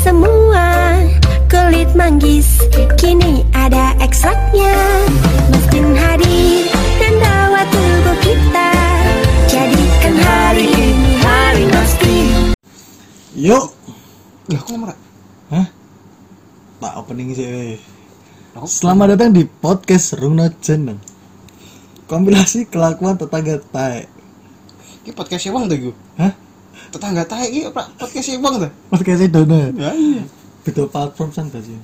semua Kulit manggis kini ada ekstraknya Mesin hadir dan rawat tubuh kita Jadikan hari ini hari pasti Yuk. Lah kok merah? Hah? Tak opening sih. weh. Selamat datang di podcast Runa Channel. Kompilasi kelakuan tetangga taek. Iki podcast wong to iku. Hah? Tetangga tae iki podcast wong to. Podcast Dona. Ya iya. Beda platform san sih.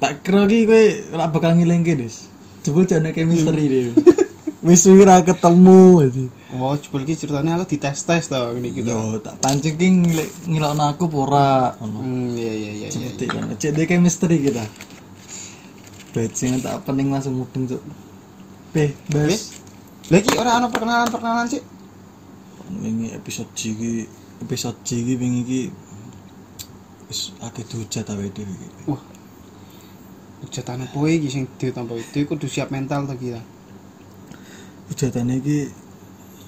Tak kira ki kowe ora bakal ngilingke, Des. Coba jane chemistry deh. Wis suwi ra ketemu aja. Wow, jebul iki ceritanya aku dites-tes to ngene iki to. Yo, tak pancing ki ngil- ngilokno aku apa ora ngono. Hmm, iya iya iya iya. Seperti kan. Cek deh chemistry kita. Bajingan tak pening langsung mudeng, Cuk. Beh, Bas. Lah iki ora ana perkenalan-perkenalan sih. Ini episode iki, episode G iki wingi iki wis akeh dihujat awake dhewe iki. Wah. Hujatan kowe iki sing ditampa itu kudu siap mental to kita. Hujatane iki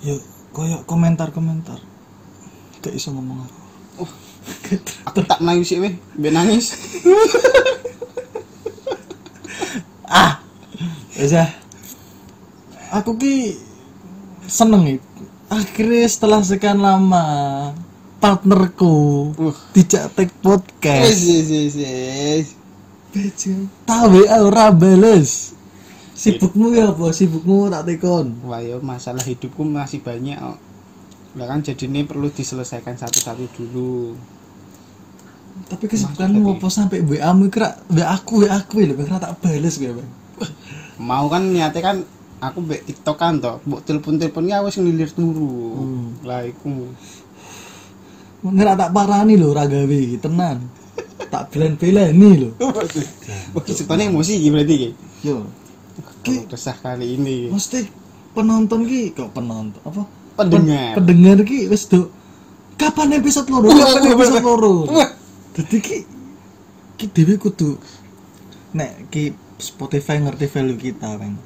ya koyo komentar-komentar. Gak iso ngomong aku. Wah. Aku tak melayu sih weh, mbek nangis. ah wis ah. aku ki seneng nih akhirnya setelah sekian lama partnerku Wah. dijak take podcast wis wis wis. Bajing, tahu ora bales sibukmu ya apa sibukmu tak tekon Wah, yo masalah hidupku masih banyak. Lah kan jadi ini perlu diselesaikan satu-satu dulu. tapi kesibukanmu apa sampai WA mu kira WA aku WA aku lho kira tak bales gue bang mau kan niatnya kan aku mbek TikTok kan toh, mbok telepon-teleponnya wis ngelilir turu. Hmm. Lah iku. ngira tak parani lho ora gawe iki tenan tak belen-beleni lho Wah, ceritanya emosi iki berarti iki. yo Kalau resah kali ini. mesti penonton ki kok penonton apa Pendengar. Pen- pendengar ki wis do kapan episode loro kapan episode loro dadi ki ki dhewe kudu nek ki Spotify ngerti value kita bang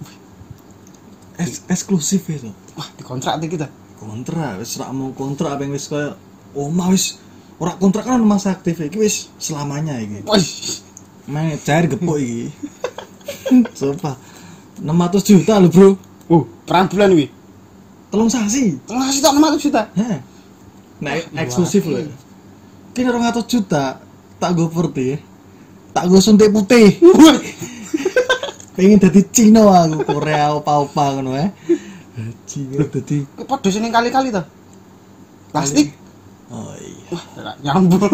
es eksklusif itu Wah, dikontrak tuh kita. kontrak wis rak mau kontrak apa wis kaya omah wis ora kontrak kan masa aktif iki wis selamanya iki Wah, main cair gepuk iki sumpah 600 juta lho bro uh, perang bulan wi. telung sasi Tengah sih tak 600 juta. Heh. Nah, eksklusif Wah, loh. Kini orang ngatur juta, tak gue putih, tak gue suntik putih. Pengen jadi Cina aku, Korea opa-opa kan ya. Haji, jadi. padha sini kali-kali toh. Plastik. Oh iya. Wah, nyambung.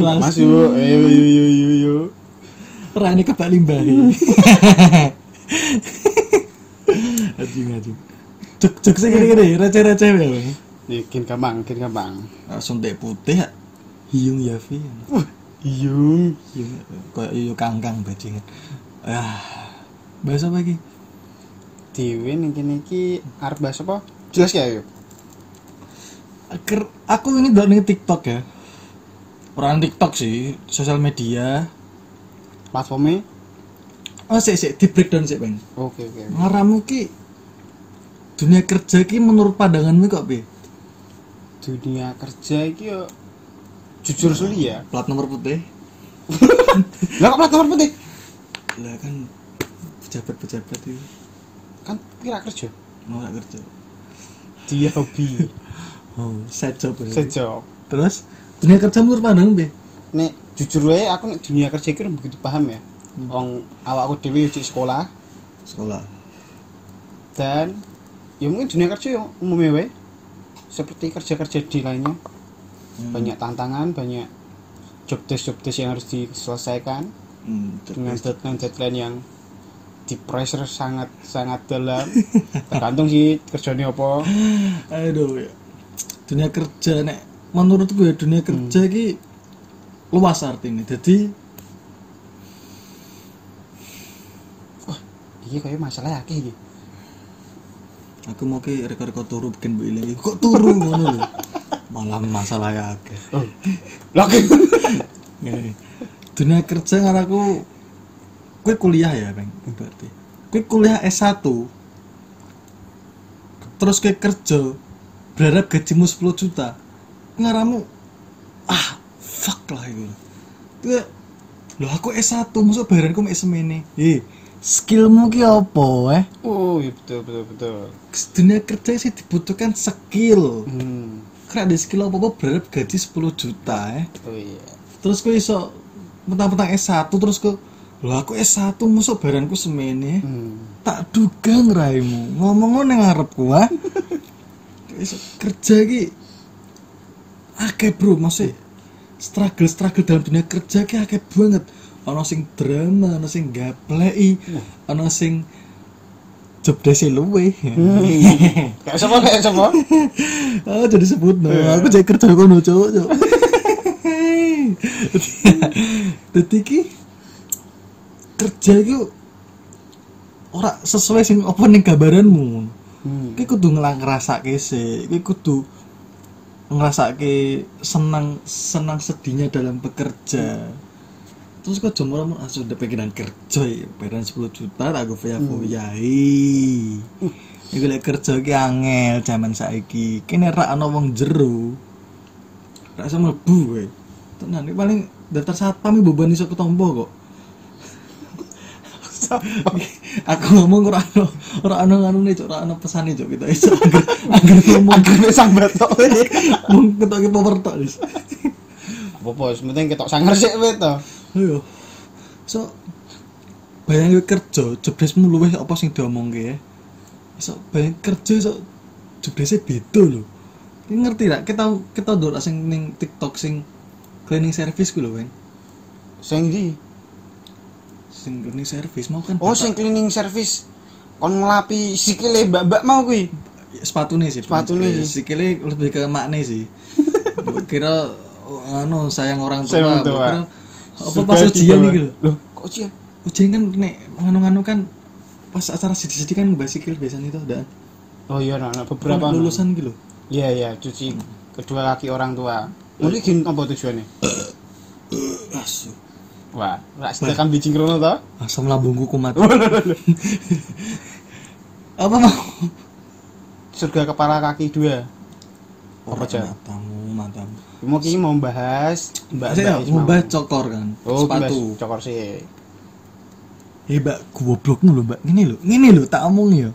Plastik. Masuk. Ayo yo yo yo yo. Rani kebak limbahi. Haji, haji. Cek cek sih gini-gini, receh-receh ya. Bang. Yakin gampang, yakin gampang. Nah, Suntik putih, ya. hiung Yavi. Wah, iyung. Hiung, kayak hiung kangkang bajingan. Ah, bahasa apa lagi? Dewe ning kene iki arep bahas apa? Jelas ya yuk. Akhir aku ini udah nih TikTok ya. Orang TikTok sih, sosial media. Platformnya. Oh, sih sih di breakdown sih, Bang. Oke oke. Ngaramu ki dunia kerja ki menurut pandanganmu kok bi? Dunia kerja iki yo jujur suli ya. Plat nomor putih. Lah kok plat nomor putih? Lah kan pejabat-pejabat itu Kan kira kerja. mau gak kerja. Dia hobi. Oh, side job. ya. Sejauh. Terus dunia kerja menurut pandangan bi? Nek jujur wae aku nek dunia kerja ora begitu paham ya. Wong awakku dhewe di sekolah Sekolah. dan ya mungkin dunia kerja yang umumnya wae seperti kerja-kerja di lainnya Hmm. banyak tantangan banyak job desk job desk yang harus diselesaikan. Hmm, dengan deadline deadline yang di pressure sangat sangat dalam. Tergantung sih kerjanya apa. Aduh ya. Dunia kerja nek menurutku ya dunia kerja ki luas artinya. Jadi ini kayak masalah ya iki. Aku mau ki rekor-rekor turu bikin bu ilang kok turu ngono lho malah masalah ya akeh. Oh. lagi Ngene. dunia kerja ngaraku kue kuliah ya bang berarti. Kue kuliah S1 terus kue kerja berharap gajimu 10 juta. Ngaramu ah fuck lah itu lho aku S1 masuk bayaranku mek semene? Eh skillmu ki apa eh? Oh iya betul betul betul. Dunia kerja sih dibutuhkan skill. Hmm. Ada skill apa apa berharap gaji 10 juta eh. Oh iya. Terus kok iso mentang-mentang S1 terus kok lho aku S1 masuk bayaranku semene hmm. tak duga ngeraimu ngomong nang ngarepku iso kerja ki akeh bro. Masih struggle struggle dalam dunia kerja ki akeh banget. Ono sing drama ono sing gapleki ono sing job desi luwe. Kayak siapa kayak siapa? Ah jadi sebut no aku jadi kerja kono cowok cowok dadi ki kerja ki ora sesuai sing apa ning gambaranmu. Hmm. Ki kudu ngelang ngerasake sih, ki kudu ngerasake senang senang sedihnya dalam bekerja. Terus kok jemur mun asu udah pengenan kerja ya, bayaran 10 juta tak gue foya foyai. Iku lek kerja ki angel zaman saiki. Kene rak ana wong jero. Rak iso mlebu kowe. Tenan iki paling daftar satpam beban iso ketompo kok. aku ngomong ora ono ora ono nganune cuk ora ono pesane cuk kita iso angger angger ngomong Agar sang batok mung ketoke power tok wis apa bos penting ketok sangar sih weh to. Ayo so bayangin kerja jobdeskmu luwih apa sing diomongke? Ya iso bayang kerja iso jobdesknya beda lho. Ini ngerti tak? Kita kita ndok sing ning TikTok sing cleaning service ku lho Weng. Sing di sing cleaning service mau kan oh sing cleaning service. Kon ngelapi sikile mbak-mbak mau kuwi? Sepatune sih Sepatune Eh, sih. sikile lebih ke makne sih. Kira anu sayang orang tua Sayang tua. kira apa pas ujian iki lho loh. Kok ujian? Ujian kan nek nganu-nganu kan pas acara sedih-sedih kan basikil biasanya itu dan oh iya nah, nah, beberapa Kan lulusan gitu iya iya cuci kedua kaki orang tua. Mungkin gini apa tujuannya? Asu. Wah rak sedekam biji krono to asam lambungku kumat. Apa mau? Surga kepala kaki dua. Apa aja matamu matamu mau kini mau bahas mbak saya mau bahas cokor kan? Oh sepatu. cokor sih. Eh mbak, goblokmu lho mbak, ini lho, ini lho tak omong ya.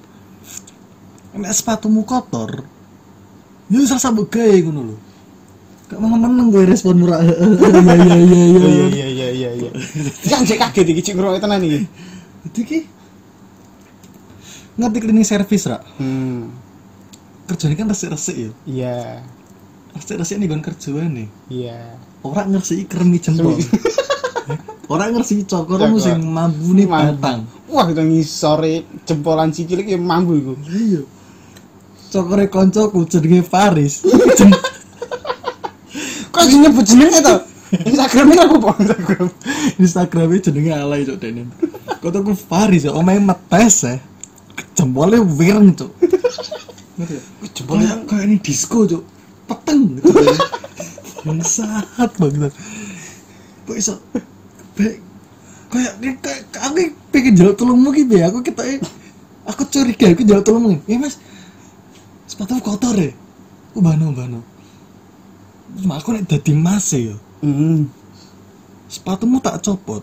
Nek sepatumu kotor Ya usah sabuk gawe ngono lho. Gak meneng-meneng gue respon murah Ya ya ya oh ya. Iya iya iya iya kan saya kaget iki cik ngerokok tenan iki. Jadi ki Ngerti cleaning service rak hmm. Kerjanya kan resik-resik ya. Iya Resik-resik nih gon kerjaan nih. Iya. Orang ngersi kermi jempol Orang ngersi cokor mu sing mambu nih batang. Wah kita ngisore jempolan sikil iki mambu iku. Iya. Cokore koncoku jenenge Faris Jem- kok jenenge to? Instagramnya apa po Instagram. Instagramnya jenenge alay cok denen. Kau tuh Faris ya, omae metes ya. Jempolnya wireng cok. Ya? jempolnya Kayak kayak ini disco cok. Peteng gitu. ya. Bangsat banget. Kok iso baik kayak kayak aku pengen jawab tolongmu gitu ya. Aku kita aku curiga aku jawab tolongmu. Ya mas, sepatu kotor ya. Aku bano bano. Cuma aku nek dadi mas ya. hmm sepatumu tak copot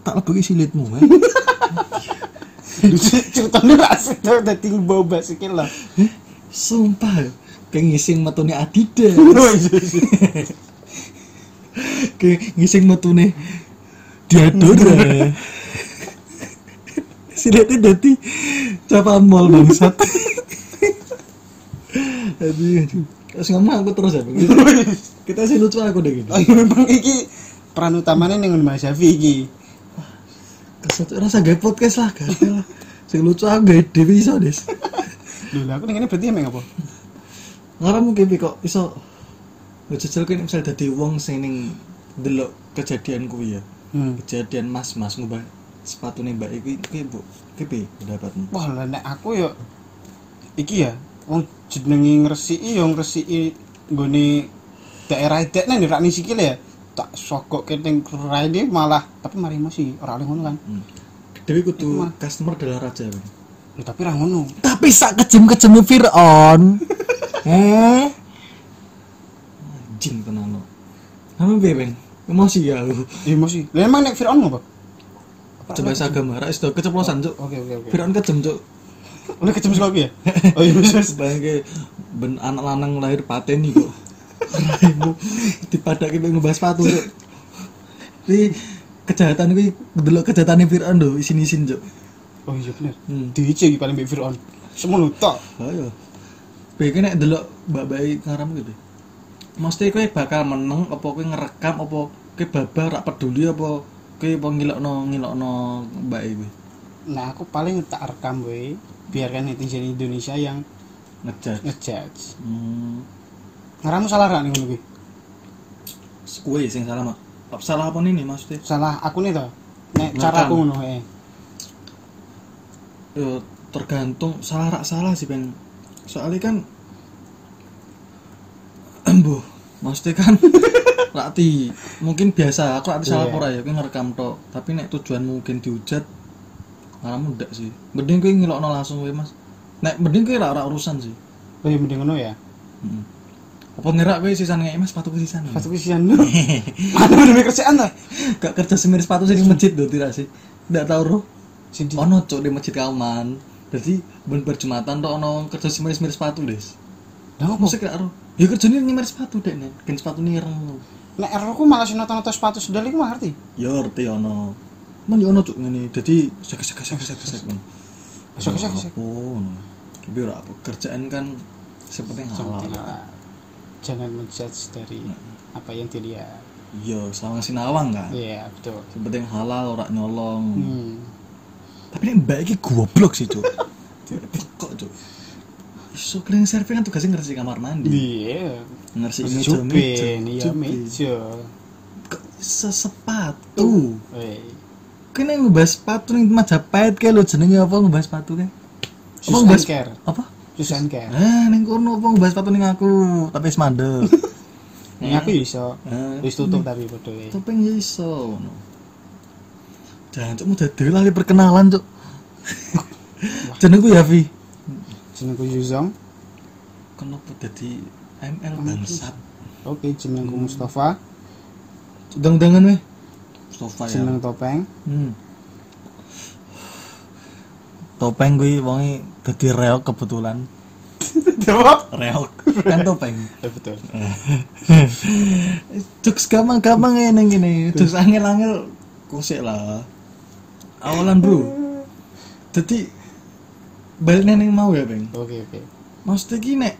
tak lebih silitmu eh. ceritanya asik tuh dadi bawa basikil lah Eh, sumpah ngising metune Adidas. Kayak ngising metune Diadora. Silitnya dadi capa mall bangsat. Aduh aduh. Terus ngomong aku terus ya kita sih lucu aku deh gitu. Oh iya memang iki peran utamanya dengan Mas Syafi iki. Kesel rasa gak podcast lah gak lah sing lucu aku gak dewi iso des. Lho, aku ning ngene berarti emang apa? Ngarep mungkin kok iso ngejajal kan misalnya dadi wong sing ning delok kejadian kuwi ya. Hmm. Kejadian mas-mas ngubah sepatune Mbak iki kuwi Bu. Ki piye pendapatmu? Wah, lah nek aku ya iki ya wong jenenge ngresiki ya ngresiki nggone daerah dek nang rak sikil ya. Tak sogok ning raine malah tapi mari masih ora oleh ngono kan. Hmm. Dewi kudu customer adalah raja. Lho, tapi ra ngono. Tapi sak kejem kejeme Fir'aun. eh? kucing tenan lo kamu piye beng emosi ya aku Emosi. Lah emang nek Fir'aun apa? coba agama ra isto keceplosan cuk Oke oke oke. Fir'aun kejem cuk Udah kecem sekali ya? Oh iya wis. Bayangke ben anak lanang lahir pateni kok. Raimu dipadake pengen ngebahas sepatu cuk. Ini kejahatan kuwi delok kejahatane Fir'aun lho isin-isin cuk. Oh iya bener. Hmm. Dice iki paling mbek Fir'aun. Semono tok. Ayo. Bayangke nek delok mbak-mbak ngaram gitu. Mesti kowe bakal meneng apa kowe ngerekam apa kowe babar rak peduli apa kowe apa ngilokno ngilokno mbak kuwi Nah, aku paling tak rekam we biarkan netizen Indonesia yang ngejat. ngejudge. Hmm. Ngaramu salah ra nih ngono kuwi? Kowe sing salah mak. Salah apa nih maksudnya? Salah aku nih toh. Nek Ngerekam. cara aku ngono eh. Yo tergantung salah rak salah sih peng. Soalnya kan embuh, maksudnya kan rati mungkin biasa aku rati salah Iya. pora ya, kowe ngerekam tok. Tapi nek tujuan mungkin dihujat, ngaramu ndak sih. Mending kowe ngelokno langsung kowe Mas. Nek mending kowe rak rak urusan sih. Oh iya mending ngono ya. Heeh. Apa ngerak kowe sisan ngeki Mas sepatu sisan. Kesian lu. Mana bener kerjaan ta? Gak kerja semir sepatu sih di masjid lho tidak sih. Ndak tahu roh. Sing ono cuk di masjid kauman jadi ben berjumatan tuh ono kerja semir-semir sepatu des Lah opo? Masa kira ro ya kerjanya nyemir sepatu dek nih kan sepatu nih ireng Nek error ku malah sing nonton-nonton sepatu sendal iku mah ngerti. ya ngerti ono man ya ono cuk ngene jadi sek sek sek sek sek Sek, sek, sek. tapi ora apa kerjaan kan sepenting halal Jangan, jangan menjudge dari apa yang dilihat. iya sama sinawang kan Iya, betul. sepenting halal ora nyolong Hmm. Tapi ini mbak iki goblok sih cuk. Kok cuk. Iso cleaning service kan tugasnya ngerti kamar mandi. Iya. ngerti Terus meja meja. Iya meja. kok iso sepatu? Eh, kene ngebahas sepatu ning Majapahit kae lho jenenge apa ngebahas sepatu kae? Apa ngebahas care. apa? Susan care. ah ning kono apa ngebahas sepatu ning aku? Tapi mandek. Ini aku iso. Ah, Wis tutup tapi topeng ya iso jangan cuk mudah dhewe lali perkenalan cuk jenengku Yafi Jenengku Yuzong. kenapa dadi ML bangsat Oke, jenengku Mustafa. deng-dengan weh Mustafa ya Jeneng topeng. Hmm. Topeng kuwi wonge dadi reok kebetulan. Jawab. Reok kan topeng. Ya betul. Jokes gampang-gampang ngene ngene. Jokes angel-angel kusik lah. Awalan, Bro. Dadi balik neng mau ya, Bang. Oke, oke. Maksudnya ki nek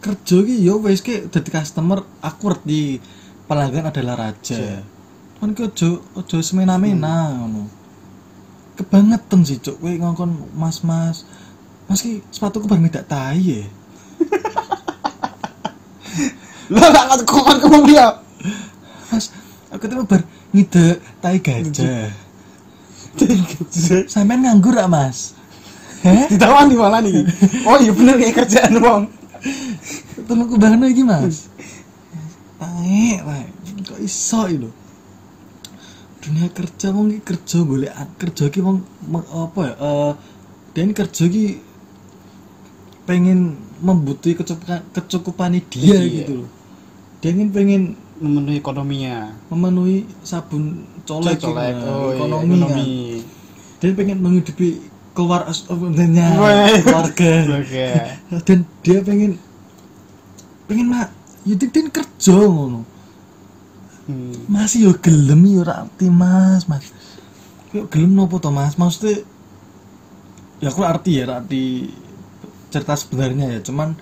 kerja ki yo wis ki dadi customer aku ngerti pelanggan adalah raja. Iya. Kan ki ojo ojo semena-mena ngono. Kebangetan sih cuk kowe ngongkon mas-mas. Mas ki sepatuku bar medak tai ya. Lah tak kok kamu dia. Mas, aku tuh bar ngide tai gajah. Sampean nganggur gak, Mas? Heh? Ditawan di mana nih? Oh iya bener kayak kerjaan wong. Tolong bangun lagi mas tae Kok iso itu Dunia kerja wong kerja boleh kerja ki wong apa ya eh dia ini kerja ki pengen membutuhkan kecukupan kecukupan dia Iya. gitu loh dia ingin pengen Memenuhi ekonominya. memenuhi sabun colek, Colek, oh iya, ekonomi, ekonomi. kan. dia pengen menghidupi keluar keluarga Weh. keluarga Oke. dan dia pengen pengen mak ya dia kerja ngono Hmm. masih yo gelem yo ora arti mas mas yo gelem nopo to mas maksudnya ya aku arti ya ora arti cerita sebenarnya ya cuman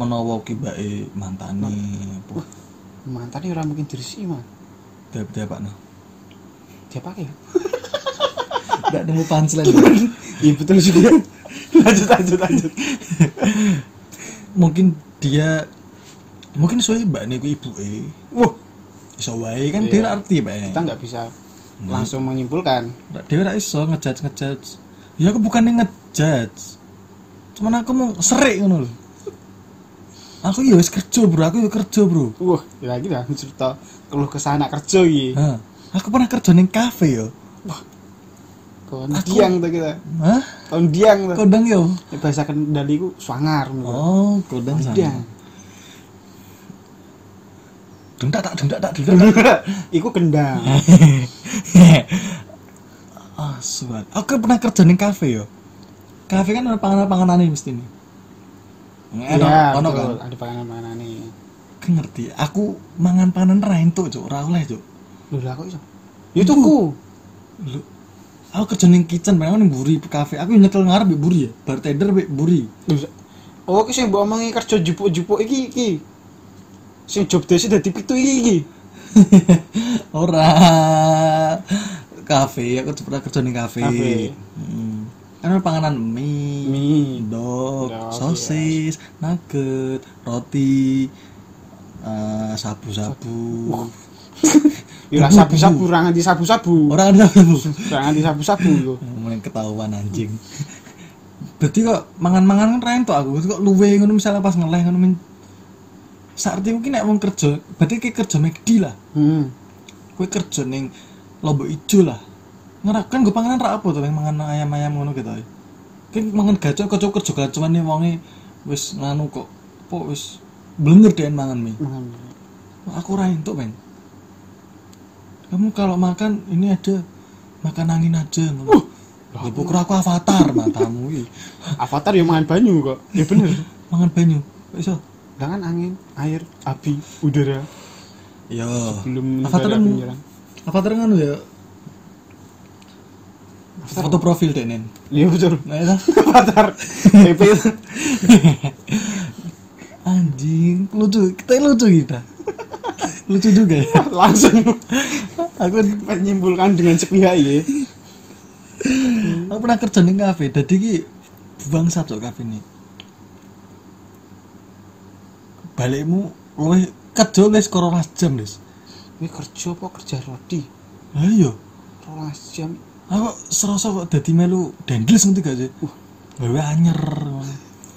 menawa ki bae mantane apa Mantan orang mungkin diri sih mah. dia pak no Dia pakai. nggak nemu punchline Iya betul juga. lanjut lanjut lanjut. mungkin dia mungkin soalnya mbak niku ibu eh Wah, iso wae kan Iya. dia arti bae kita nggak bisa langsung menyimpulkan. dia ora iso ngejudge ngejudge ya aku bukannya ngejudge cuman aku mau serik ngono lho aku ya wis kerja bro aku ya kerja bro Wah, lagi dah cerita keluh kesah anak kerja iki. Aku pernah kerja ning kafe yo Aku- diang tuh kita. hah Kon diang tuh. kodang yo Ya, bahasa kendali ku swangar. oh kodang Diang. dendak tak dendak tak dendak tak. Iku gendang. ah suat aku pernah kerja ning kafe yo kafe kan ada panganan panganan mesti nih enak ono kan. Ada panganan-panganan nih. Aku ngerti aku mangan panganan ra entuk cuk ora oleh cuk Lho lah kok iso? Ya tuku. lu aku kerja ning kitchen pengen ning buri kafe aku nyekel ngarep mbek buri ya bartender mbek buri Oh, ki sing mbok omongi kerja jupuk-jupuk iki iki. Sing job desk dadi pitu iki iki. ora kafe aku pernah kerja ning kafe. Hmm. kan panganan mie Mie. dog, Dog, sosis, nugget, roti, eh, sabu-sabu. Ya sabu-sabu ora nganti sabu-sabu. Orang ada sabu. Ora nganti sabu-sabu yo. Mulai ketahuan anjing. Berarti kok mangan-mangan kan rento aku, kok luwe ngono misalnya pas ngeleh ngono men saat itu mungkin nek wong kerja, berarti kayak kerja McD lah. Hmm. Kowe kerja ning Lombok Ijo lah. Ngerak kan gue panganan ra apa tuh yang mangan ayam-ayam ngono gitu. Kan mangan gacor kocok kerja gacuan nih wonge wis nganu kok. Po wis blenger deh mangan mie. Mangan. Aku ora entuk, men. Kamu kalau makan ini ada makan angin aja. Uh, ya pokoknya aku avatar matamu iki. Avatar yo mangan banyu kok. Ya bener. Mangan banyu. Kok iso? Kan angin, air, api, udara. Yo. Belum avatar menyerang. Avatar nganu ya. Foto profil deh, Nen. Iya betul. Nah, itu. Avatar. Anjing, lucu. Kita lucu kita. Lucu juga ya. langsung Aku menyimpulkan dengan sepihak ya. aku pernah kerja ning kafe. Dadi ki bangsa cok kafe ini. Balikmu luwih kerja wis 12 jam, Des. Ini kerja apa kerja roti? Ayo. Rolas jam. Aku serasa kok dadi melu dendles ngerti gak sih? Uh. Gawe anyer.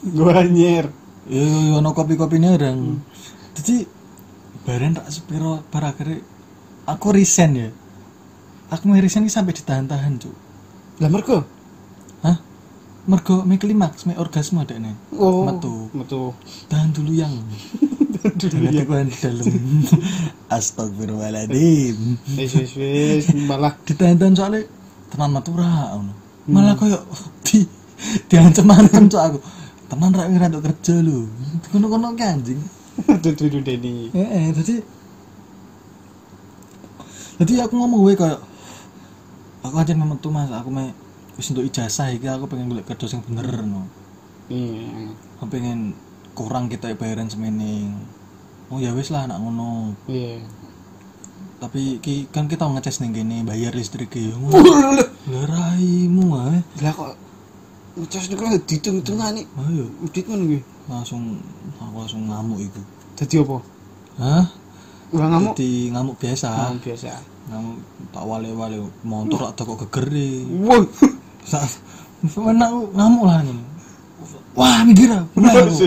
Gue anyer. Ya ono kopi-kopine orang. Jadi bareng tak sepiro bar akhirnya aku resign ya. Aku mau resign ini sampai ditahan-tahan, Cuk. Lah mergo. Hah? Mergo me klimaks, me orgasme ada nih. Oh. Metu. Metu. Tahan dulu yang. Dulu Jangan ya. dikuan di dalam. Astagfirullahaladzim. Wis wis wis malah Ditahan-tahan soalnya tenan matura ngono. Malah koyo di diancem-ancem cok aku. Tenan ra ngira kerja lho. Kono-kono ki anjing. dudu Deni. Heeh, jadi jadi aku ngomong gue kayak aku aja memang tuh mas aku mau wis untuk ijazah iki aku pengen golek kerja sing bener no. Iya. Aku pengen kurang kita bayaran semene. Oh ya wis lah anak ngono. Iya. Tapi ki kan kita ngeces ning kene bayar listrik ya. Lah raimu ae. Lah kok ngecas niku ditung-tungani. Ayo Udit ngono kuwi. langsung aku langsung ngamuk itu. Dadi apa? Hah? Ora ngamuk. Jadi ngamuk biasa. Ngamuk biasa. Ngamuk tak wale-wale motor tak. Wah. saat mana aku ngamuk lah nih wah mikir mulai aku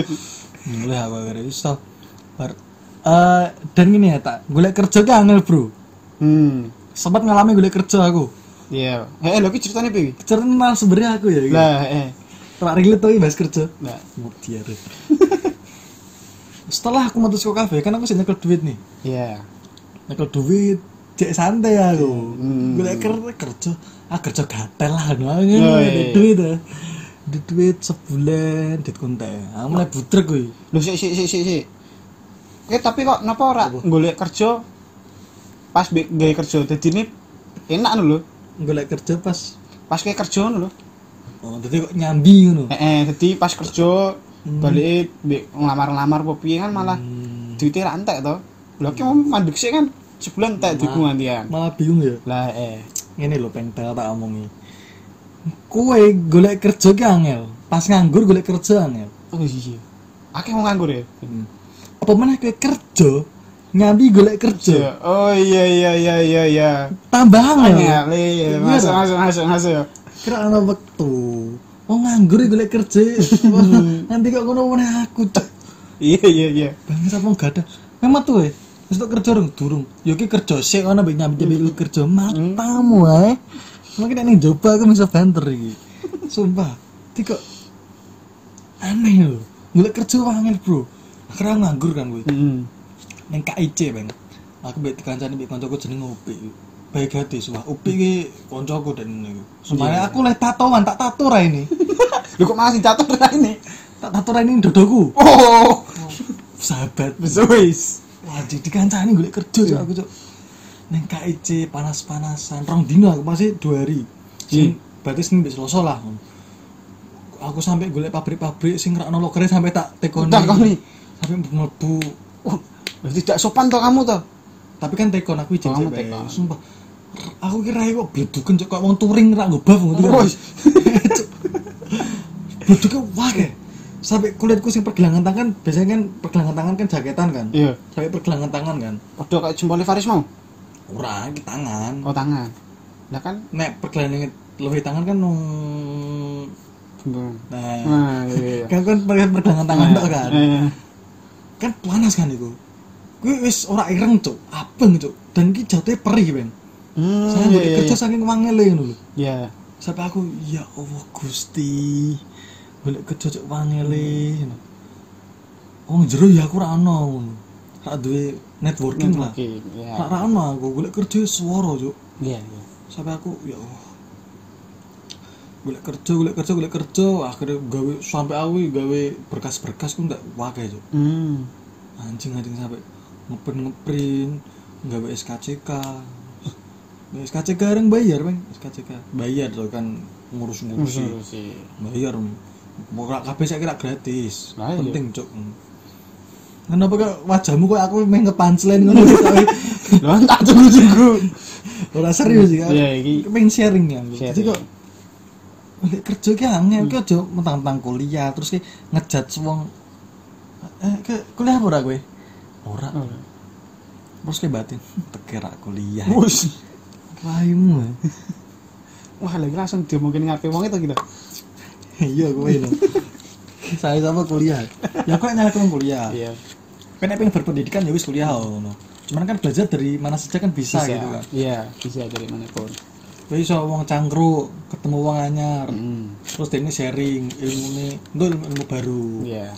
mulai aku akhirnya iso Bar- eh, dan gini ya tak gue kerja ke angel bro Hmm. sempat ngalami gue kerja aku Iya. Eh, lho iki ceritane piye? cerita sebenarnya aku ya gitu. Lah, eh. tak relate tuh bahas kerja Lah, mau dia tuh setelah aku mutus ke kafe kan aku sih nyekel duit nih. Iya. nyekel duit cek santai aku. Hmm. gue kerja kerja. Ah kerja gatel lah no Oh, iya. duit ah di duit sebulan duit konte aku mulai butrek gue. Lho sik sik sik sik sik. Eh tapi kok napa ora golek kerja? Pas gawe kerja dadi ini enak lho. Gue kerja pas pas kayak kerja lho. Oh jadi kok nyambi ngono? Eh, eh dadi pas kerja balik be ngelamar-ngelamar apa piye kan malah Hmm, duitnya ra entek to lho ki mau mandek sik kan sebulan entek duitku gantian malah bingung ya? Lah eh. Ini lo pengen tak omongi. Kue golek kerja ki angel pas nganggur golek kerja angel. Oh iya akeh mau nganggur ya? Hmm. apa mana kue kerja nyambi golek kerja? Oh iya iya iya iya iya. Tambah angel Angel, iya, masuk, masuk, masuk, masuk. kira ana wektu oh nganggur ya golek kerja. Wah, nanti kok ngono meneh aku cek. Iya, iya, iya. bangsa wong gak ada memang tuh eh. Wis tok kerja durung durung. Yo ki kerja sik ana mbek nyambi nyambi kerja. Matamu ae mungkin nek coba aku bisa banter iki. Sumpah kok aneh lho golek kerja wangil bro. Akhirnya aku nganggur kan gue Hmm. neng KIC bang. Aku mbek dikancani mbek kancaku jeneng Upi baik hati wah Upi ki kancaku dan niku semuanya Iya. aku leh tatoan tak tato ra ini. Lu kok masih jatuh ra ini? tak tato ra ini dodoku Oh, sahabat. Wis. wah di dikancani golek kerja cuk aku cuk. Neng KIC panas-panasan. Rong dino aku masih dua hari. Hmm. Sing berarti Senin mbek Selasa lah. Aku sampai golek pabrik-pabrik sing rakno lokere sampai tak tekoni. Sampai mlebu. Oh, berarti tidak sopan toh kamu toh? tapi kan tekon aku izin Oh, sumpah aku kira kok bleduken cok kok wong touring ra nggo baf ngono Oh, bleduke wae. Sampai kulitku sing pergelangan tangan biasanya kan pergelangan tangan kan jaketan kan? Iya. sampai pergelangan tangan kan? Padha kayak jempolnya Faris mau. ora iki tangan. Oh, tangan. Lah kan? Nek pergelangan lebih tangan kan nung nah. Nah, iya. iya. kan kan per- pergelangan tangan tok kan? Eh, kan panas kan itu gue wis ora ireng cok. Abeng cok. Dan ki jatuhnya perih ben Hmm, saya boleh iya, kerja iya. saking wangele ngono lho Iya. sampai aku ya Allah Gusti boleh kerja cok wangele oh jero ya aku ra ono ngono ra duwe networking lah Networking, Iya. ra ra ono aku golek kerja swara cok Iya, iya. sampai aku ya Allah golek kerja golek kerja golek kerja akhirnya gawe sampai aku gawe berkas-berkas ku ndak wakai cok Hmm. anjing anjing sampai ngeprint ngeprint gawe SKCK SKCK orang bayar bang. SKCK bayar tuh kan ngurus-ngurusi. Sih. bayar. Mau kabeh saya kira gratis. Iya. penting cok kenapa kok wajahmu kok aku main nge-punchline ngono Lah tak tunggu-tunggu. ora serius sih kan Iya, iki pengen sharing ya. Jadi kok kerja ki angel ki aja mentang-mentang kuliah terus ki ngejat wong. Eh ke kuliah apa ora kowe? Ora. Terus ki batin tekira kuliah. Raimu Wah, lagi langsung dia mungkin ngapain wong itu gitu. iya kowe lho saya sama kuliah ya kok nyala kuliah Iya. kan pengen berpendidikan ya wis kuliah ngono cuman kan belajar dari mana saja kan bisa, gitu kan Iya, bisa dari mana pun. kowe iso wong cangkruk ketemu wong anyar Hmm. terus dia ini sharing ilmu ini itu ilmu, ilmu baru Iya.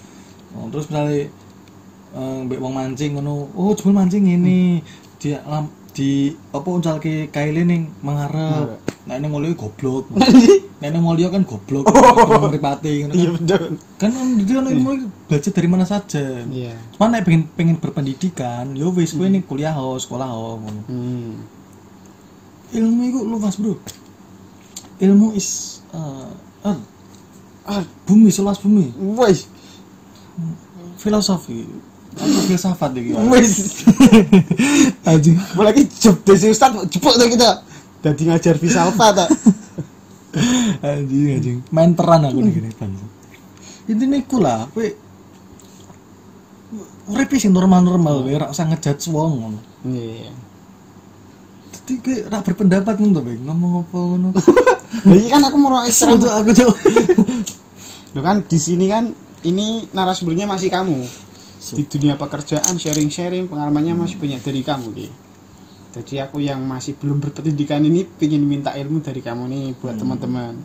Oh, terus misalnya eh, mbek wong mancing ngono oh jebul mancing ini di alam di apa uncal ke kaile ning mengharap nah ini ngolio goblok nah ini ngolio kan goblok oh. ngripati ngono Iya kan betul. kan dia kan ilmu belajar dari mana saja Iya. Cuman nek pengen pengen berpendidikan, yo wis kowe ning kuliah ho, sekolah ho ngono. Hmm. Ilmu iku luas, Bro. Ilmu is eh eh, Ah, bumi seluas bumi. wis. Filosofi. Aku filsafat iki. Wis. Anjing. Boleh lagi job desi Ustaz jebuk tuh kita. Dadi ngajar filsafat ta. Anjing, anjing. Main peran aku nih gini. Intinya iku lah, kowe urip sing normal-normal wae, ora usah ngejudge wong ngono. Iya. Dadi kowe ora berpendapat ngono to. Ngomong apa ngono. Lah iki kan aku mau tuh aku tuh. Loh kan di sini kan ini narasumbernya masih kamu. Di dunia pekerjaan sharing-sharing pengalamannya masih banyak dari kamu Ki. Jadi aku yang masih belum berpendidikan ini ingin minta ilmu dari kamu nih buat teman-teman.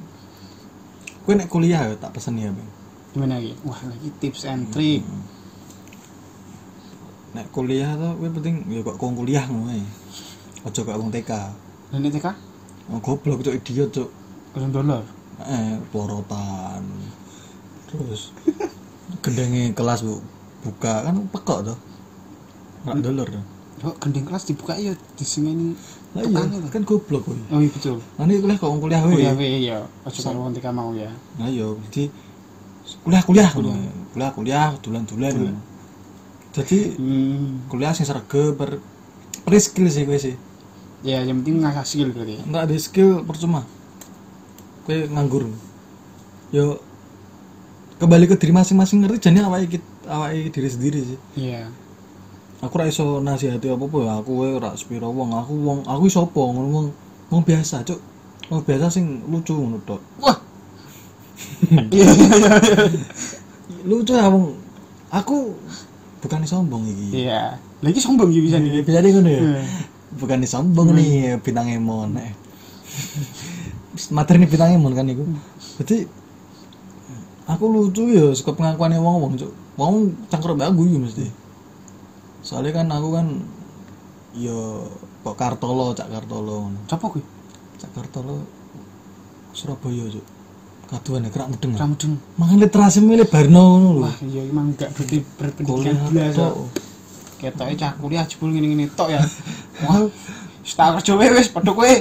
Kowe nek kuliah ya tak pesen ya, Bang. Gimana Ki? Wah, lagi tips and trick. nek kuliah tuh gue penting ya kok kong kuliah ngono. Aja kok wong TK. Ini TK? Oh, goblok cok idiot cok. Kalian dolar. Eh, pelorotan. Terus gendenge kelas bu buka kan pekok tuh. Nggak dolor tuh. Oh, gending kelas dibuka ya di sini ini. Lah iya, kan goblok kowe. Oh iya betul. Nanti kuliah kok kuliah Oh wae. iya, iya, iya. Ojo kalau TK mau ya. Nah iya, jadi kuliah kuliah ngono. Kuliah kuliah dulan-dulan. ngono. Jadi Hmm. kuliah sing sregep per per skill sih gue sih. Ya, yang penting ngasah skill berarti. Enggak ada skill percuma. Kue nganggur. Yo kembali ke diri masing-masing ngerti jane awake kita awake diri sendiri sih. Iya. Aku ra iso nasihati apa-apa ya, aku wae ora sepiro wong, aku wong aku sapa ngono wong wong biasa, Cuk. Wong biasa sing lucu ngono tok. Wah. Iya, iya, iya. Lucu ya wong. Aku bukan sombong iki. Iya. Lagi sombong gitu bisa nih. Bisa nih ngono ya. Bukan sombong nih bintang Emon. Eh. Materi bintang Emon kan iku. Jadi aku lucu ya suka pengakuannya wong wong cuk. Wong cangkruk ya mesti. Soalnya kan aku kan yo kok Kartolo cak Kartolo. Sopo kuwi? cak Kartolo Surabaya cuk kaduan ya kerak mudeng Ramdeng. mangan literasi milih Barno ngono lho Wah, iya emang enggak berarti berpendidikan tok. Ketoke cah kuliah jebul ngene-ngene tok ya. Wah, Star kerja wae wis padha kowe.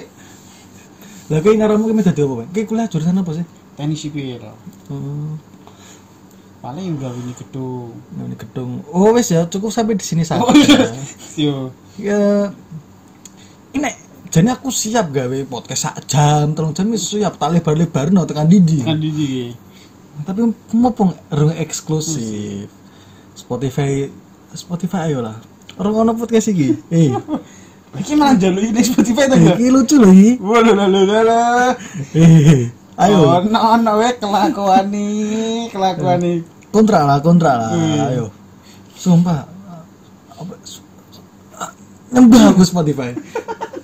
lah kowe ngaramu ki dadi apa kowe kuliah jurusan apa sih Tenis sipil. hmm. Paling gawe ini gedung. Ini gedung oh wes ya cukup sampai di sini saja Oh, iya. Yo. ya ini jadi aku siap gawe podcast sak jam telung jam siap tak lebar lebar no tekan didi Kan di tapi mumpung rung eksklusif Spotify Spotify ayo lah orang ono podcast iki eh Iki malah jaluk ini Spotify to enggak? iki lucu loh lho lho lho lho. eh ayo Ono ono wae kelakuan nih, kelakuan nih. Kontrak lah kontrak lah Hmm. ayo sumpah apa su- ah, nyembah aku Spotify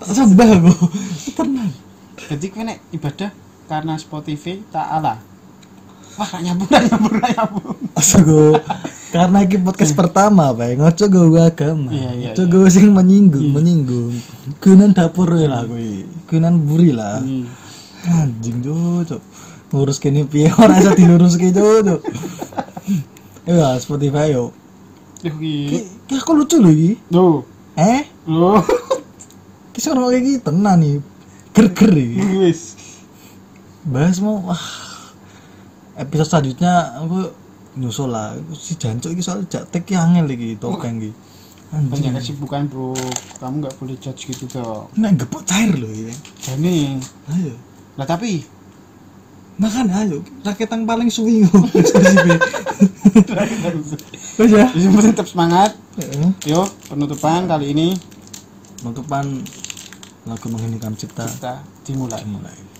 sembah aku tenang Jadi kowe nek ibadah karena Spotify ta'ala. Wah, gak nyambung, gak nyambung, gak nyambung. Astaga, karena ini podcast pertama, Pak. Ngoco gue agama. Iya, iya, Ngoco gue sing menyinggung, menyinggung. Kunan dapur we lah kuwi. Kunan buri lah. Hmm. Anjing cocok. Ngurus kene piye ora iso diluruske cocok. Ya Spotify yo. Ki, iki. ki aku lucu lho iki. Loh. Eh, Loh. ki sono iki tenan nih. Ger-ger iki. Wis. Bahas mau wah. Episode selanjutnya aku nyusul lah. Si jancuk iki soal jak tek ki angel iki topeng iki. Banyak kesibukan, Bro. Kamu nggak boleh judge gitu dong. Nek gepuk cair lho iki. Jadi, Ayo. lah tapi Makan ayo, raketan paling suwi. Wes ya. Yang penting tetap semangat. Yo, penutupan kali ini Penutupan lagu menghentikan cipta kita dimulai. dimulai.